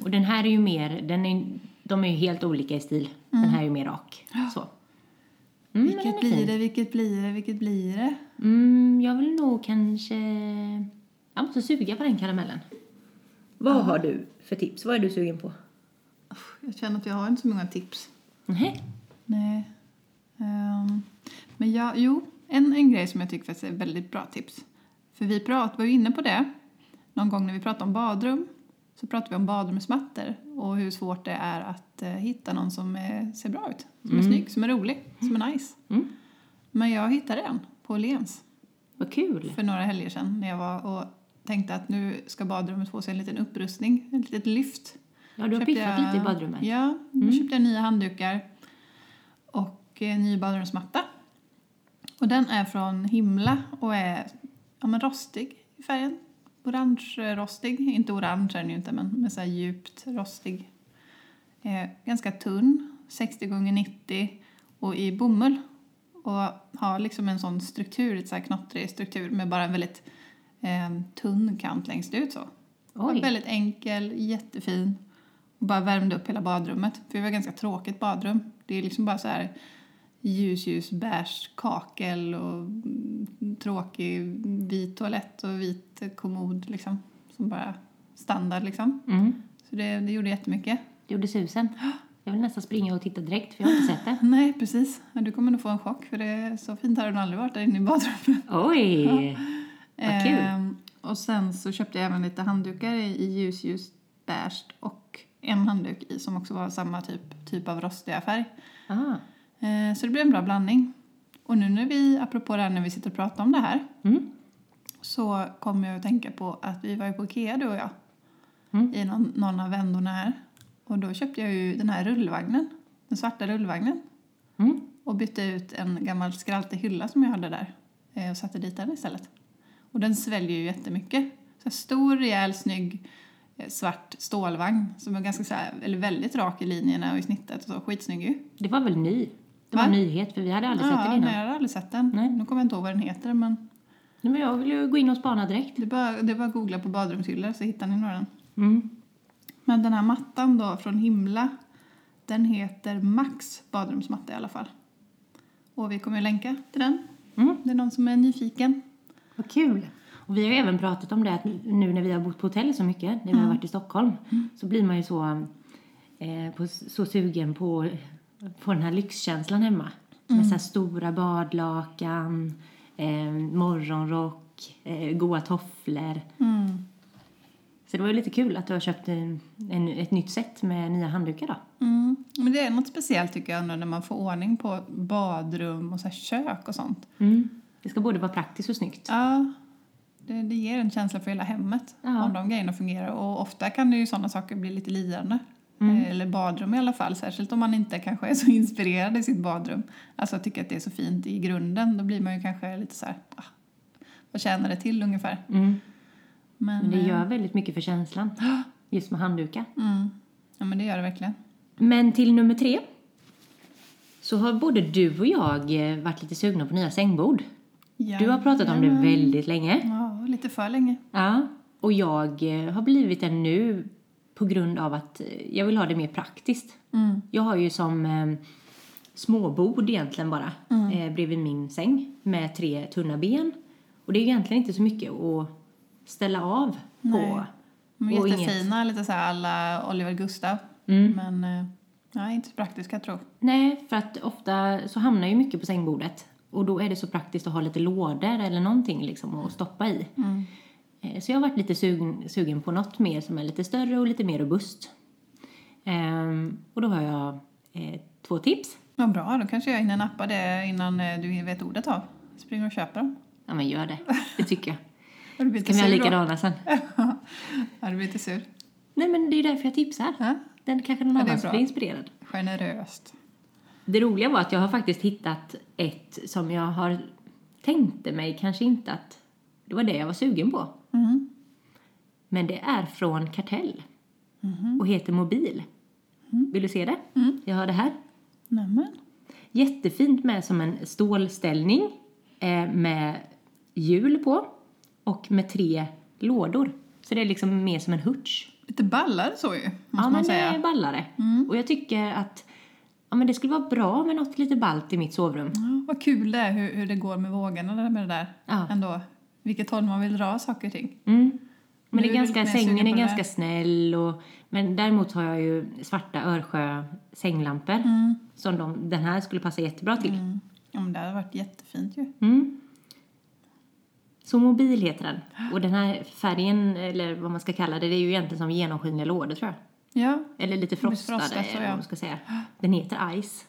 Och den här är ju mer, den är, de är ju helt olika i stil. Den här är ju mer rak. Så. Mm, vilket blir det, vilket blir det, vilket blir det? Mm, jag vill nog kanske... Jag måste suga på den karamellen. Vad har du för tips? Vad är du sugen på? Jag känner att jag har inte så många tips. Nej. Nej. Ehm, men jag, jo, en, en grej som jag tycker faktiskt är väldigt bra tips. För vi prat, var ju inne på det någon gång när vi pratade om badrum. Så pratade vi om badrumsmattor och hur svårt det är att eh, hitta någon som är, ser bra ut. Som är snygg, som är rolig, som är nice. Mm. Men jag hittade en på Åhléns Vad kul. för några helger sedan när jag var och tänkte att nu ska badrummet få sig en liten upprustning, ett litet lyft. Ja, du har piffat jag- lite i badrummet. Mm. Ja, då köpte jag nya handdukar och eh, ny badrumsmatta. Och den är från Himla och är ja, men rostig i färgen. Orange-rostig. Inte orange är den ju inte, men med så djupt rostig. Eh, ganska tunn, 60 x 90 och i bomull. Och har liksom en sån struktur, lite så här knottrig struktur med bara en väldigt eh, tunn kant längst ut så. Väldigt enkel, jättefin. Och bara värmde upp hela badrummet. För det var ett ganska tråkigt badrum. Det är liksom bara så här ljus, ljus, beige kakel och mm, tråkig vit toalett och vit kommod liksom. Som bara standard liksom. Mm. Så det, det gjorde jättemycket. Det gjorde susen. Jag vill nästan springa och titta direkt för jag har inte sett det. Nej, precis. Ja, Du kommer nog få en chock för det är så fint har det aldrig varit där inne i badrummet. Oj! Vad kul. Ehm, och sen så köpte jag även lite handdukar i, ljus, ljus, beige och en handduk i som också var samma typ, typ av rostiga färg. Ah. Eh, så det blev en bra blandning. Och nu när vi, apropå det här när vi sitter och pratar om det här, Mm. så kommer jag att tänka på att vi var ju på Ikea du och jag. Mm. I någon, någon av vändorna här. Och då köpte jag ju den här rullvagnen. Den svarta rullvagnen. Mm. Och bytte ut en gammal skraltig hylla som jag hade där. eh, Och satte dit den istället. Och den sväljer ju jättemycket. Så stor, rejäl, snygg eh, svart stålvagn. Som är ganska så här, eller väldigt rak i linjerna och i snittet. Och så, skitsnygg ju. Det var väl ny? Det var Va? en nyhet för vi hade aldrig sett Ja, den innan. nej, jag har aldrig sett den. Nej. Nu kommer jag inte ihåg vad den heter men Nej, men jag vill ju gå in och spana direkt. det är bara, det är bara att googla på badrumshyllor så hittar ni nog den. Mm. Men den här mattan då från Himla, den heter Max badrumsmatta i alla fall. Och vi kommer ju länka till den. Mm. Det är någon som är nyfiken. Vad kul! Och vi har ju även pratat om det att nu när vi har bott på hotell så mycket, när vi har varit i Stockholm, så blir man ju så, eh, på, så sugen på, på den här lyxkänslan hemma. Med så stora badlakan, eh, morgonrock, eh, goa tofflor. Mm. Så det var ju lite kul att du har köpt en, en, ett nytt set med nya handdukar då. Mm. Men det är något speciellt tycker jag när man får ordning på badrum och så kök och sånt. Mm. Det ska både vara praktiskt och snyggt. Ja, det, det ger en känsla för hela hemmet Ja. om de grejerna fungerar. Och ofta kan det ju sådana saker bli lite lidande. Eh, Eller badrum i alla fall, särskilt om man inte kanske är så inspirerad i sitt badrum. Alltså tycker att det är så fint i grunden, då blir man ju kanske lite så här, ah, vad tjänar det till ungefär? Mm. Men, Men det eh, gör väldigt mycket för känslan. Just med handdukar. Mm. Ja, men det gör det verkligen. Men till nummer tre. Så har både du och jag eh, varit lite sugna på nya sängbord. Du har pratat om det väldigt länge. Ja, lite för länge. Ja. Och jag eh, har blivit det nu på grund av att eh, jag vill ha det mer praktiskt. Mm. Jag har ju som eh, småbord egentligen bara eh, bredvid min säng med tre tunna ben. Och det är egentligen inte så mycket att ställa av Nej. på. De är jättefina, lite så här alla Oliver Gustav. Mm. Men eh, ja, inte så praktiska tror Nej, för att ofta så hamnar ju mycket på sängbordet. Och då är det så praktiskt att ha lite lådor eller någonting liksom att stoppa i. Mm. Eh, Så jag har varit lite sugen, sugen på något mer som är lite större och lite mer robust. Ehm, och då har jag eh, två tips. Vad bra, då kanske jag hinner nappa det innan eh, du vet ordet av. Springer och köper dem. Ja men gör det, det tycker jag. Blivit Kan vi ha då? likadana sen? Har du blivit lite sur? Nej men det är ju därför jag tipsar. Ja, Den kanske någon Ja, annan blir inspirerad. generöst. Det roliga var att jag har faktiskt hittat ett som jag har tänkte mig kanske inte att det var det jag var sugen på. Mm. Men det är från Kartell och heter Mobil. Vill du se det? Jag har det här. Nämen. Jättefint med som en stålställning eh, med hjul på och med tre lådor. Så det är liksom mer som en hutch. Lite ballare så ju, måste Ja, man men det säga. Mm. är ballare. Och jag tycker att ja, men det skulle vara bra med något lite ballt i mitt sovrum. Ja, vad kul det är hur, hur det går med vågorna med det där. Ja. Ändå. Vilket håll man vill dra saker och ting. Mm. Men det är ganska, sängen är ganska snäll och, men däremot har jag ju svarta Örsjö sänglampor som de, den här skulle passa jättebra till. Mm. Ja, men det hade varit jättefint ju. Mm. Så mobil heter den. Och den här färgen, eller vad man ska kalla det, det är ju egentligen som genomskinliga lådor tror jag. Ja, Eller lite frostade, frostat, eller vad man ska säga. Den heter Ice,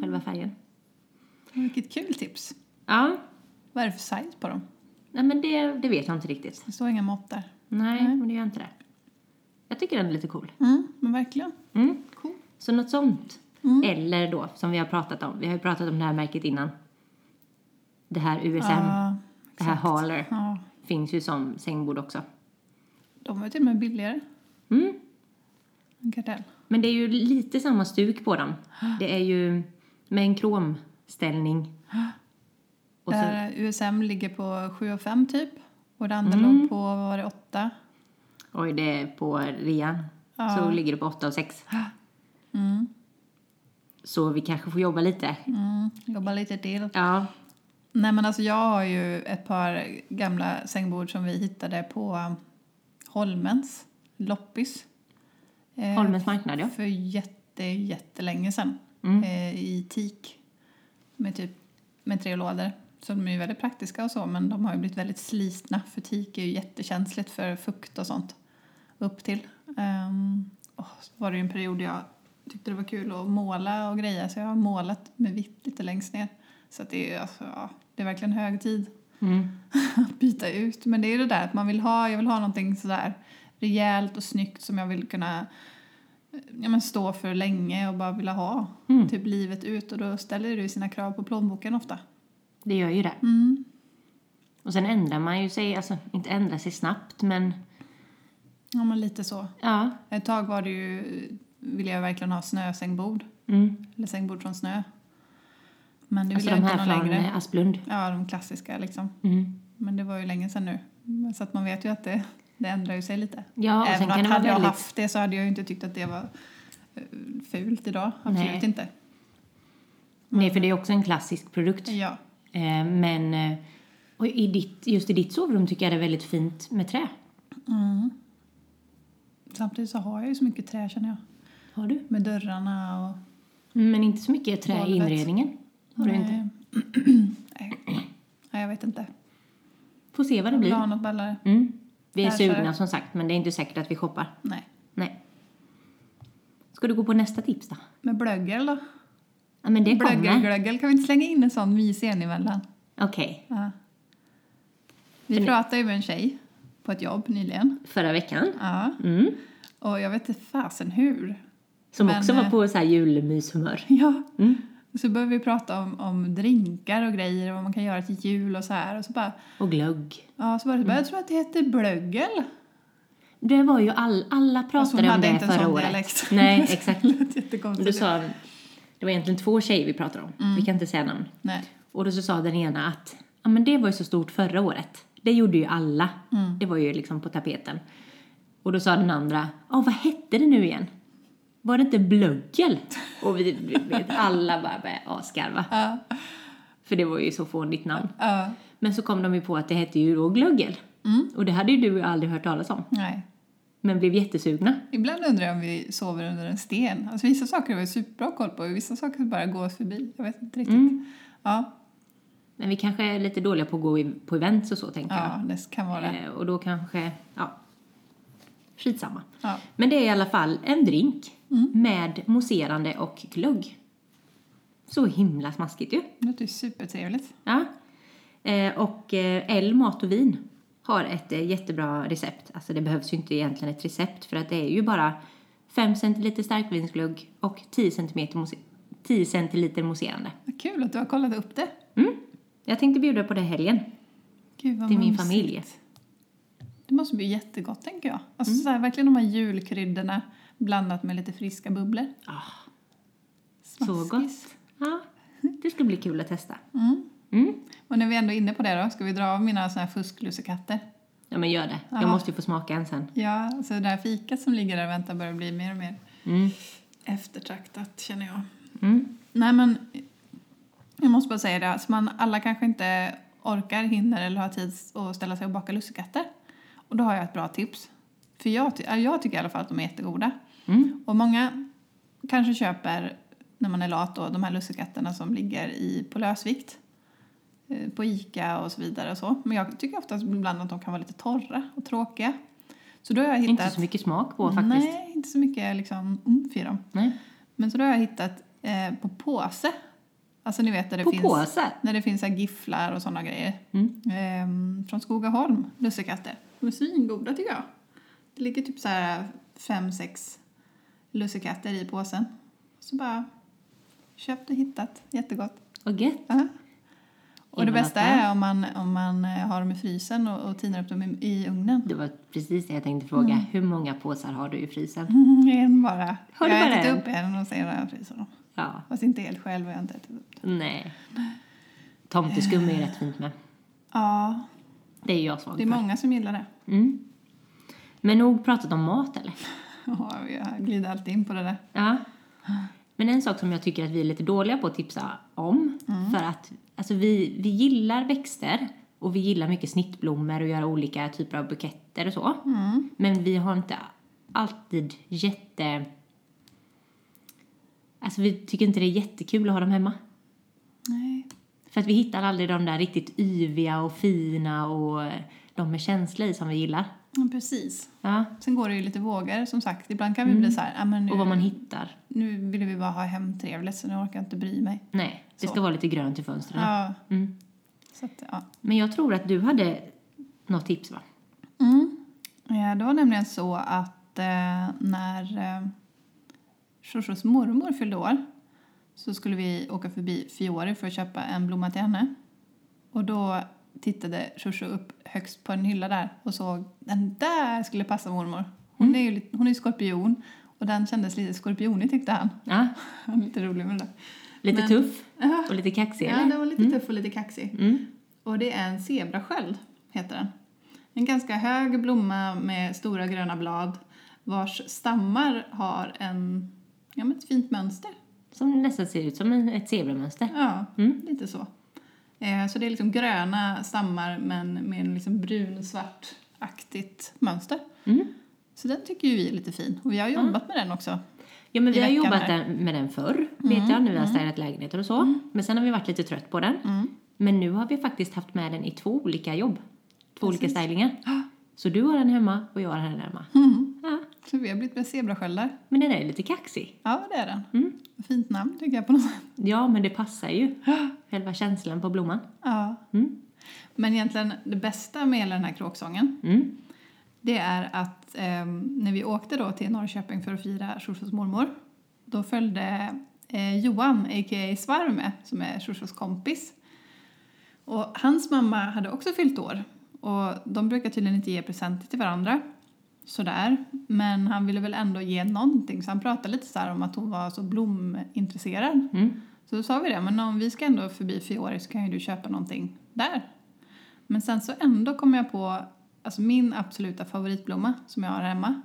själva färgen. vilket kul tips. Ja, Vad är det för size på dem? Nej men det, det vet jag inte riktigt. Det står inga mått där. Nej, men det gör inte det. Jag tycker den är lite cool. Mm, men verkligen. Mm. Cool. Så något sånt. Mm. Eller då, som vi har pratat om, vi har ju pratat om det här märket innan. Det här USM, Ja, det här Haler, ja. finns ju som sängbord också. De var ju till och med billigare Mm. än Kartell. Men det är ju lite samma stuk på dem. Det är ju med en kromställning. Och så, Där USM ligger på 7 och 5 typ. Och det andra Mm. låg på, vad var det, 8? oj, det är på rean. Ja. Så ligger det på 8 och 6. Mm. Så vi kanske får jobba lite. Mm. Jobba lite till. Ja. Nej men alltså jag har ju ett par gamla sängbord som vi hittade på Holmens loppis. Eh, Holmens marknad, ja. För jätte, jättelänge sedan. Mm. Eh, I teak. Med typ med tre lådor. Så de är ju väldigt praktiska och så men de har ju blivit väldigt slitna för teak är ju jättekänsligt för fukt och sånt. Upp till. Um, så var det ju en period jag tyckte det var kul att måla och greja så jag har målat med vitt lite längst ner. Så det är, alltså, ja, det är verkligen hög tid Mm. att byta ut. Men det är det där att man vill ha, jag vill ha någonting sådär rejält och snyggt som jag vill kunna ja, men stå för länge och bara vilja ha. Mm. Typ livet ut och då ställer det ju sina krav på plånboken ofta. Det gör ju det. Mm. Och sen ändrar man ju sig, alltså inte ändra sig snabbt men Ja men lite så. ja. Ett tag var det ju, ville jag verkligen ha snösängbord. Mm. Eller sängbord från snö. Men det vill Alltså de jag här inte från längre. eh, Asplund. Ja, de klassiska liksom. Mm. Men det var ju länge sedan nu. Så att man vet ju att det, det ändrar ju sig lite. Ja, Även vara hade jag väldigt... haft det så hade jag ju inte tyckt att det var eh, fult idag. Absolut Nej. inte. Nej, för det är också en klassisk produkt. Ja. Eh, men eh, och i ditt, just i ditt sovrum tycker jag det är väldigt fint med trä. Mm. Samtidigt så har jag ju så mycket trä känner jag. Har du? Med dörrarna och... Men inte så mycket trä i inredningen. Har du inte? Nej. Nej, jag vet inte. Får se vad det Jag vill ha blir. något ballare. Mm. Vi är Kanske. sugna som sagt, men det är inte säkert att vi shoppar. Nej. Nej. Ska du gå på nästa tips då? Med blöggel då? Ja, men det kommer. Blöggelglöggel, kan vi inte slänga in en sån mysig en emellan? Okej. Ja. Vi För pratade ju med en tjej på ett jobb nyligen. Förra veckan. Ja. Mm. Och jag vet inte fasen hur. Som Men, också var eh, på så här julmyshumör. Ja. Mm. Så började vi prata om, om drinkar och grejer och vad man kan göra till jul och så här. Och så bara, Och glögg. ja, så bara, jag tror att det heter blöggel. Det var ju all, alla hon pratade om hade det inte en förra sån året. dialekt. Nej, exakt. Det lät Och jättekonstigt. då sa, det var egentligen två tjejer vi pratade om. Mm. Vi kan inte säga namn. Nej. Och då så sa den ena att ja, men det var ju så stort förra året. Det gjorde ju alla. Mm. Det var ju liksom på tapeten. Och då sa den andra, ja vad hette det nu igen? Var det inte blöggel? Och vi vi alla bara började asgarva. Ja, För det var ju så fånigt namn. ja, Men så kom de ju på att det hette ju då glöggel. Mm. Och det hade ju du aldrig hört talas om. nej. Men blev jättesugna. Ibland undrar jag om vi sover under en sten. Alltså vissa saker har vi superbra koll på, vissa saker bara går oss förbi. Jag vet inte riktigt. Mm. Ja, Men vi kanske är lite dåliga på att gå på events och så tänker jag. ja, det kan vara det. Eh, och då kanske, ja, skitsamma. Ja. Men det är i alla fall en drink Mm. med mousserande och glögg. Så himla smaskigt ju. Det låter ju supertrevligt. Ja. Eh, och eh, L Mat och Vin har ett eh, jättebra recept. Alltså det behövs ju inte egentligen ett recept för att det är ju bara 5 centiliter starkvinsglögg och 10 centimeter moussi- 10 centiliter mousserande. Vad kul att du har kollat upp det. Mm. Jag tänkte bjuda på det helgen Gud vad till min familj. Det måste bli jättegott tänker jag. Alltså så här, verkligen de här julkryddorna blandat med lite friska bubblor. Ah, så gott. Ja, det ska bli kul att testa. Mm. Mm. Och när vi ändå är inne på det då, ska vi dra av mina såna här fusklussekatter? Ja men gör det. Jag Ja. måste ju få smaka en sen. Ja, alltså det där fikat som ligger där och väntar börjar bli mer och mer Mm. eftertraktat känner jag. Mm. Nej men, jag måste bara säga det, alltså man, alla kanske inte orkar, hinner eller har tid att ställa sig och baka lussekatter. Och då har jag ett bra tips. För jag, jag tycker i alla fall att de är jättegoda. Mm. Och många kanske köper, när man är lat då, de här lussekatterna som ligger i, på lösvikt. Eh, På Ica och så vidare och så. Men jag tycker oftast ibland att de kan vara lite torra och tråkiga. Så då har jag hittat... Inte så mycket smak på faktiskt. Nej, inte så mycket liksom umf i dem. Nej. Men så då har jag hittat eh, på påse. Alltså ni vet där det På finns... påse? När det finns så gifflar och sådana grejer. Mm. Ehm, från Skogaholm, lussekatter. De är svingoda tycker jag. Det ligger typ så här fem, sex lussekatter i påsen. Så bara köpt och hittat. Jättegott. Vad gött. Ja. Och det bästa är om man, om man eh, har dem i frysen och, och tinar upp dem i, i ugnen. Det var precis det jag tänkte fråga. Mm. Hur många påsar har du i frysen? en bara. Har du jag har ätit en? upp en och sen har jag fryst dem. Ja. Fast inte helt själv har jag inte ätit upp dem. Nej. Tomteskum är ju rätt fint med. Ja, Det är jag svag det är för. många som gillar det. Mm. Men nog pratat om mat eller? Ja, jag glider alltid in på det där. Ja. Men en sak som jag tycker att vi är lite dåliga på att tipsa om. För att alltså vi, vi gillar växter och vi gillar mycket snittblommor och göra olika typer av buketter och så. Mm. Men vi har inte alltid jätte... Alltså vi tycker inte det är jättekul att ha dem hemma. Nej. För att vi hittar aldrig de där riktigt yviga och fina och de med känsla i som vi gillar. Ja, precis. Ja. Sen går det ju lite vågor som sagt. Ibland kan vi bli så här, ja, men nu, Och vad man hittar. nu vill vi bara ha hemtrevligt så nu orkar jag inte bry mig. Nej, det Så. ska vara lite grönt i fönstren. Ja, Mm. så att, ja. Men jag tror att du hade något tips va? Mm. Ja, det var nämligen så att eh, när eh, Shosho's mormor fyllde år så skulle vi åka förbi Fiori för att köpa en blomma till henne. Och då tittade Shosho upp högst på en hylla där och såg den där skulle passa mormor. Hon är ju hon är skorpion och den kändes lite skorpionig tyckte han. Ja, lite rolig med det där. lite Men- tuff och lite kaxig ja eller? den var lite tuff och lite kaxig. Mm. Och det är en zebrasköld, heter den. En ganska hög blomma med stora gröna blad vars stammar har en, ja, ett fint mönster. Som nästan ser ut som en, ett zebramönster. Ja, Mm. lite så. Eh, så det är liksom gröna stammar men med en liksom brun-svart-aktigt mönster. Mm. Så den tycker ju vi är lite fin. Och vi har jobbat med den också. Ja men vi har jobbat här. med den förr, vet jag, när vi har städat lägenheter och så. Men sen har vi varit lite trött på den. Mm. Men nu har vi faktiskt haft med den i två olika jobb. Två olika Precis. stylingar. Så du har den hemma och jag har den hemma. Vi har blivit med zebrasköldar. men den är lite kaxig. Ja, det är den. Mm. Fint namn tycker jag på något sätt. Ja, men det passar ju. Själva känslan på blomman. Ja. Mm. Men egentligen det bästa med hela den här kråksången Mm. det är att ehm, när vi åkte då till Norrköping för att fira Shoshos mormor då följde eh, Johan, a.k.a. Svarme, som är Shoshos kompis. Och hans mamma hade också fyllt år. Och de brukar tydligen inte ge presenter till varandra. Sådär. Men han ville väl ändå ge någonting. Så han pratade lite så här om att hon var så blomintresserad. Mm. Så då sa vi det, men om vi ska ändå förbi Fiore så kan ju du köpa någonting där. Men sen så ändå kom jag på alltså min absoluta favoritblomma som jag har hemma.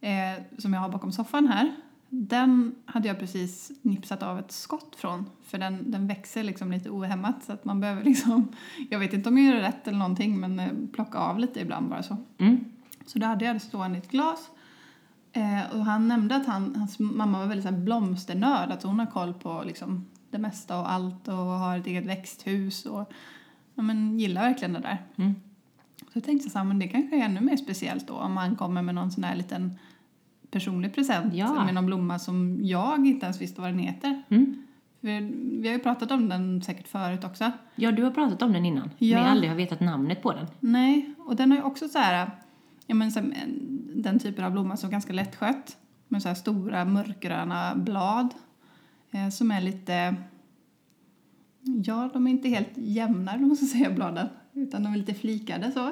Eh, som jag har bakom soffan här. Den hade jag precis nipsat av ett skott från. För den, den växer liksom lite ohämmat så att man behöver liksom, jag vet inte om jag gör rätt eller någonting men eh, plocka av lite ibland bara så. Mm. Så då hade jag det stående i ett glas. Eh, och han nämnde att han, hans mamma var väldigt så här blomsternörd, att hon har koll på liksom det mesta och allt och har ett eget växthus och ja, men, gillar verkligen det där. Mm. Så jag tänkte så här, men det kanske är ännu mer speciellt då om han kommer med någon sån här liten personlig present Ja. med någon blomma som jag inte ens visste vad den heter. Mm. För vi har ju pratat om den säkert förut också. Ja, du har pratat om den innan. Ja. Men jag aldrig har vetat namnet på den. Nej, och den har ju också så här, ja men så, här, den typen av blomma som är ganska lättskött. Med så här stora mörkgröna blad. Eh, som är lite, ja de är inte helt jämna ska säga bladen. Utan de är lite flikade så.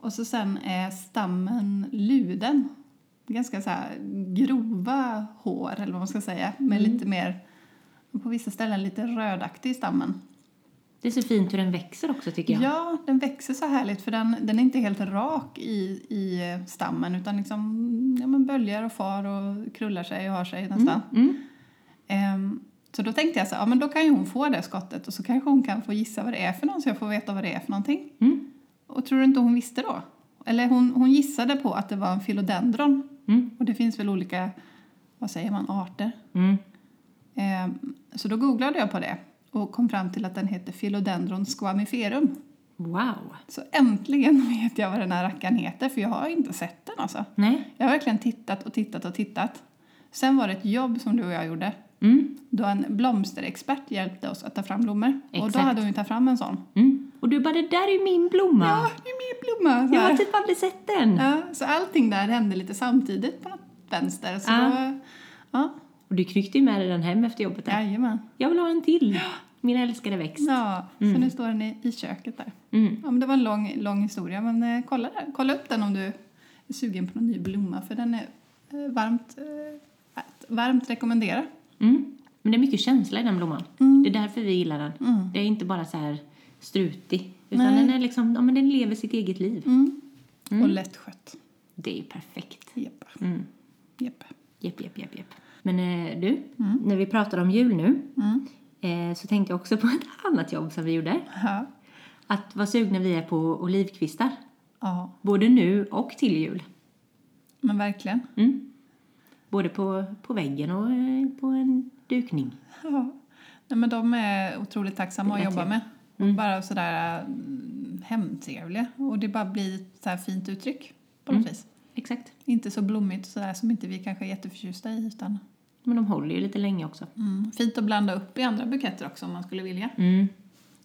Och så sen är stammen luden. Ganska så grova hår eller vad man ska säga. Med lite mer, på vissa ställen lite rödaktig i stammen. Det är så fint hur den växer också tycker jag. Ja, den växer så härligt för den, den är inte helt rak i, i stammen utan liksom ja, men böljar och far och krullar sig och har sig nästan. Mm. Ehm, så då tänkte jag så här, ja men då kan ju hon få det skottet och så kanske hon kan få gissa vad det är för någon så jag får veta vad det är för någonting. Mm. Och tror du inte hon visste då? Eller hon, hon gissade på att det var en philodendron. Mm. Och det finns väl olika, vad säger man, arter. Mm. Ehm, så då googlade jag på det och kom fram till att den heter philodendron squamiferum. Wow. Så äntligen vet jag vad den här rackaren heter, för jag har inte sett den alltså. Nej. Jag har verkligen tittat och tittat och tittat. Sen var det ett jobb som du och jag gjorde, Mm. då en blomsterexpert hjälpte oss att ta fram blommor. Och då Exakt. hade hon ju tagit fram en sån. Mm. Och du bara, det där är ju min blomma. Ja, det är min blomma! Så, jag har typ aldrig sett den. ja, så allting där hände lite samtidigt på något vänster. Så Ja. då, ja, Och du knyckte ju med dig den hem efter jobbet där. jajamän. Jag vill ha en till. Min älskade växt. Ja, så nu står den i, i köket där. Mm. Ja, men det var en lång, lång historia, men eh, kolla, där. kolla upp den om du är sugen på någon ny blomma, för den är eh, varmt, eh, varmt rekommendera. Mm. Men det är mycket känsla i den blomman. Mm. Det är därför vi gillar den. Mm. Det är inte bara så här strutig. Utan Nej. den är liksom, ja men den lever sitt eget liv. Mm. Mm. Och lättskött. Det är ju perfekt. Japp. Mm. Japp. Jepp, jepp, jepp. Men eh, du, Mm. när vi pratar om jul nu Mm. Eh, så tänkte jag också på ett annat jobb som vi gjorde. Ja. Att vad sugna vi är på olivkvistar. ja, Både nu och till jul. men verkligen. Mm. Både på, på väggen och eh, på en dukning. Ja. Nej, men de är otroligt tacksamma att jobba med. Mm. Och bara sådär mm, hemtrevliga. Och det bara blir ett så här fint uttryck på något Mm. vis. Exakt. Inte så blommigt sådär som inte vi kanske är jätteförtjusta i. Utan, Men de håller ju lite länge också. mm. Fint att blanda upp i andra buketter också om man skulle vilja. Mm.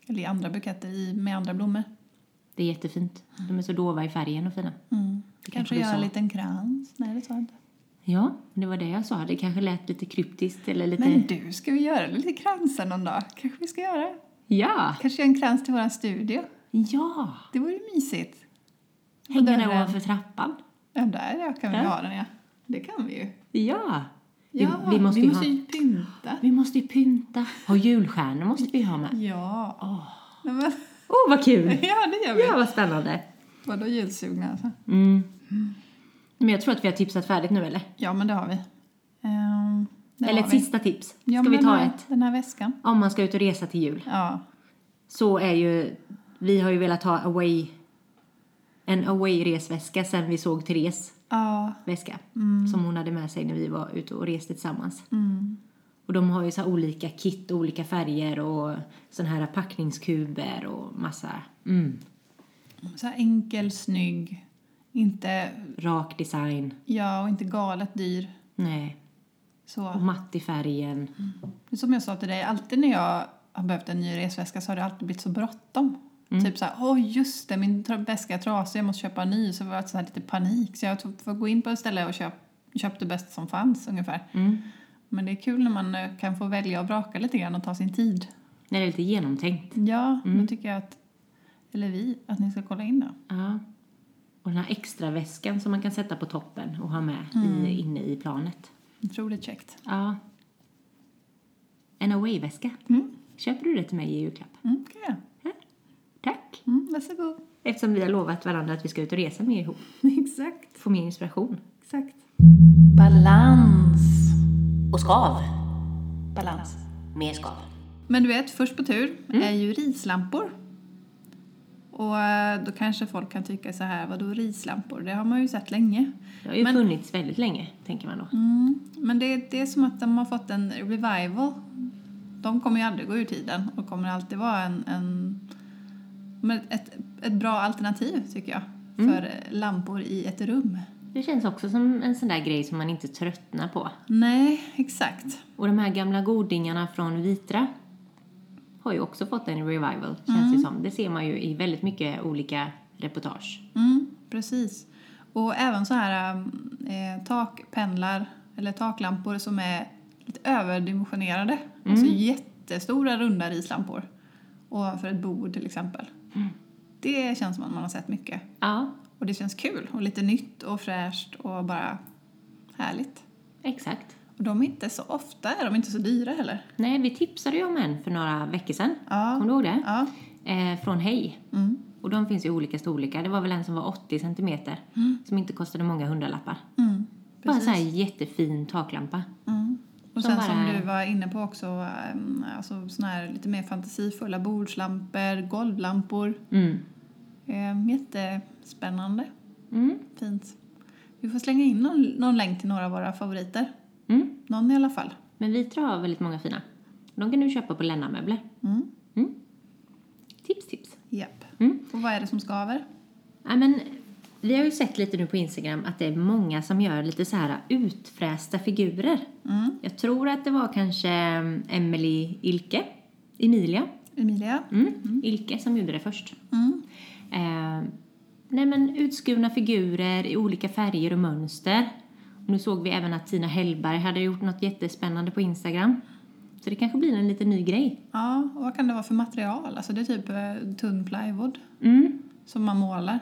Eller i andra buketter i, med andra blommor. Det är jättefint. De är så dova i färgen och fina. Mm. Det Kanske kanske göra en liten krans. Nej, det sa jag inte. Ja, det var det jag sa. Det kanske lät lite kryptiskt eller lite... Men du, ska vi göra lite kransar någon dag? Kanske vi ska göra? Ja! Kanske göra en krans till våran studio? Ja! Det vore mysigt. Hänga den ovanför trappan. Ja, där ja, kan vi Ja. ha den ja. Det kan vi ju. Ja! Vi- Ja, vi måste vi ju måste ha- ju pynta. Vi måste ju pynta. Och julstjärnor måste vi ha med. Ja. Åh, men, oh, vad kul! ja, det gör vi. Ja, vad spännande. Vadå julsugna alltså? Mm. Men jag tror att vi har tipsat färdigt nu, eller? Ja, men det har vi. Ehm, det eller har ett vi. sista tips. Ja, Ska men vi ta den här, ett? Den här väskan. Om man ska ut och resa till jul. Ja. Så är ju... Vi har ju velat ha away... En away-resväska sen vi såg Therese Ja. väska. Mm. Som hon hade med sig när vi var ute och reste tillsammans. Mm. Och de har ju så här olika kit, olika färger och sån här packningskuber och massa mm, Så här enkel, snygg. Inte, rak design. ja, och inte galet dyr. Nej, och Så. matt i färgen. Som jag sa till dig, alltid när jag har behövt en ny resväska så har det alltid blivit så bråttom. Mm. Typ så här, åh just det, min väska är trasig, jag måste köpa en ny. Så var det så här lite panik. Så jag får gå in på ett ställe och köp, köpte bäst som fanns ungefär. Mm. Men det är kul när man eh, kan få välja och vraka lite grann och ta sin tid. När det är lite genomtänkt. Ja, Mm. då tycker jag att, eller vi, att ni ska kolla in det. Ja. Och den här extra väskan som man kan sätta på toppen och ha med i, inne i planet. Otroligt käckt. Ja. En away-väska. Mm. Köper du det till mig i julklapp? Mm, kan jag. Tack. Mm, varsågod. Eftersom vi har lovat varandra att vi ska ut och resa mer ihop. Exakt. Få mer inspiration. Exakt. Balans. Och skav. Balans. Mer skav. Men du vet, först på tur Mm. är ju rislampor. Och eh, då kanske folk kan tycka så här, vadå rislampor? Det har man ju sett länge. Det har ju Men- funnits väldigt länge, tänker man då. Mm. Men det, det är som att de har fått en revival. De kommer ju aldrig gå ur tiden och kommer alltid vara en, en men ett, ett bra alternativ, tycker jag, Mm. för lampor i ett rum. Det känns också som en sån där grej som man inte tröttnar på. Nej, exakt. Och de här gamla godingarna från Vitra har ju också fått en revival, känns det som. Det ser man ju i väldigt mycket olika reportage. Mm, precis. Och även så här eh, takpendlar eller taklampor som är lite överdimensionerade. Alltså jättestora runda rislampor. Ovanför ett bord till exempel. Det känns som att man har sett mycket. Ja, Och det känns kul och lite nytt och fräscht och bara härligt. exakt. Och de är inte så ofta, är de inte så dyra heller. Nej, vi tipsade ju om en för några veckor sedan. Ja. Kommer du ihåg det? Ja. Eh, från Hej. Mm. Och de finns i olika storlekar. Det var väl en som var 80 centimeter. Som inte kostade många hundralappar. Mm. Bara en Precis. sån här jättefin taklampa. Mm. Och sen som du var inne på också, um, alltså såna här lite mer fantasifulla bordslampor, golvlampor. Mm. Um, jättespännande. Mm. Fint. Vi får slänga in någon, någon länk till några av våra favoriter. Mm. Någon i alla fall. Men Vitra har väldigt många fina. De kan du köpa på Lenna möbler. Mm. Mm. Tips, tips. Japp. Mm. Och vad är det som skaver? Ja, men vi har ju sett lite nu på Instagram att det är många som gör lite så här utfrästa figurer. Mm. Jag tror att det var kanske Emily Ilke, Emilia, Emilia? mm. Ilke som gjorde det först. Mm. Eh, nej men utskurna figurer i olika färger och mönster. Och nu såg vi även att Tina Hellberg hade gjort något jättespännande på Instagram. Så det kanske blir en liten ny grej. Ja, och vad kan det vara för material? Alltså det är typ eh, tunn plywood Mm. som man målar.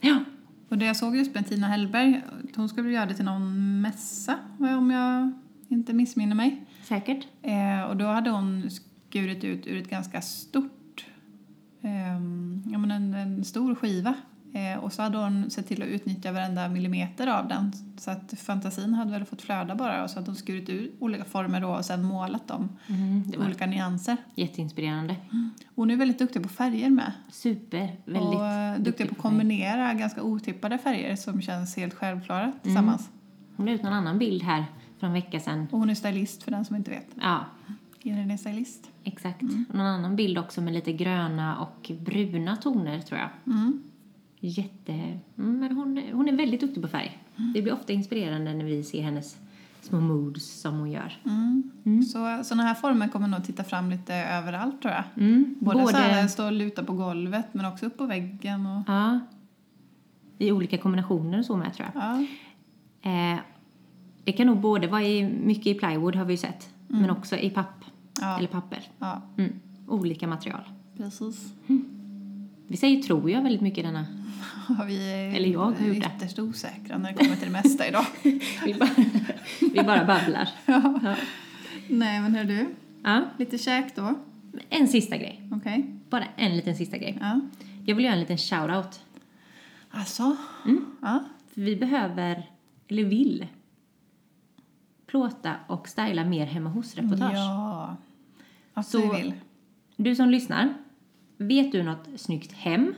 Ja, Och det jag såg just med Tina Hellberg, hon skulle göra det till någon mässa, om jag inte missminner mig. säkert. Eh, och då hade hon skurit ut ur ett ganska stort, ehm, ja men en, en stor skiva. Eh, och så hade hon sett till att utnyttja varenda millimeter av den. Så att fantasin hade väl fått flöda bara och så hade hon skurit ut olika former då och sen målat dem. Mm, var Olika nyanser. jätteinspirerande. Hon är väldigt duktig på färger med. Super, väldigt och eh, duktig på att kombinera ganska otippade färger som känns helt självklara tillsammans. Hon la ut någon annan bild här för en vecka sedan. Och hon är stylist för den som inte vet. Ja, Elin är stylist. exakt. Och någon annan bild också med lite gröna och bruna toner tror jag. Mm. Jätte... Mm, men hon, hon är väldigt duktig på färg. Det blir ofta inspirerande när vi ser hennes små moods som hon gör. Mm. Så sådana här former kommer nog titta fram lite överallt tror jag. Mm. Både, så här stå och luta på golvet men också upp på väggen och... Ja. I olika kombinationer och så med tror jag. Ja. Eh, det kan nog både vara i, mycket i plywood har vi ju sett. Men också i papp. Ja. Eller papper. ja, Mm. Olika material. precis. Vi säger tror jag väldigt mycket i denna. Vi är Eller jag har gjort det. ytterst osäkra när det kommer till det mesta idag. Vi bara, vi bara babblar. ja. Ja. Nej men hör du, ja. lite käk då. En sista grej. Okej. Bara en liten sista grej. Ja. Jag vill göra en liten shout-out. Alltså? Ja. För vi behöver, eller vill, plåta och styla mer hemma hos-reportage. Ja. Att Så- vi vill. Du som lyssnar, vet du något snyggt hem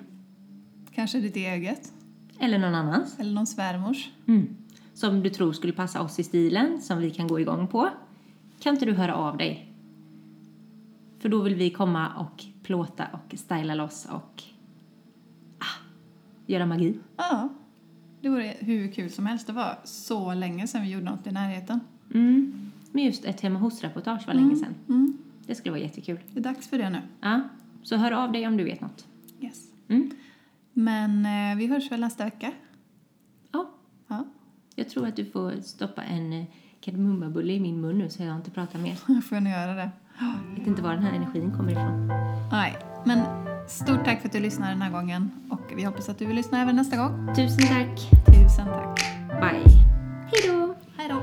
Kanske ditt eget. eller någon annans Eller någon svärmors. mm. som du tror skulle passa oss i stilen, som vi kan gå igång på? Kan inte du höra av dig? För då vill vi komma och plåta och styla loss och ah, göra magi. Ja. Det vore hur kul som helst. Det var så länge sedan vi gjorde något i närheten. Mm. Men just ett hemma hos-reportage var länge sedan. Mm. Det skulle vara jättekul. Det är dags för det nu. Ja, så hör av dig om du vet något. Yes. Mm. Men eh, vi hörs väl nästa vecka? Ja, Ja. jag tror att du får stoppa en eh, kardemummabulle i min mun nu så jag inte pratar mer. Jag får nog göra det. Jag vet inte var den här energin kommer ifrån. Nej, men stort tack för att du lyssnade den här gången och vi hoppas att du vill lyssna även nästa gång. Tusen tack. Tusen tack. Bye. Hej då. Hej då.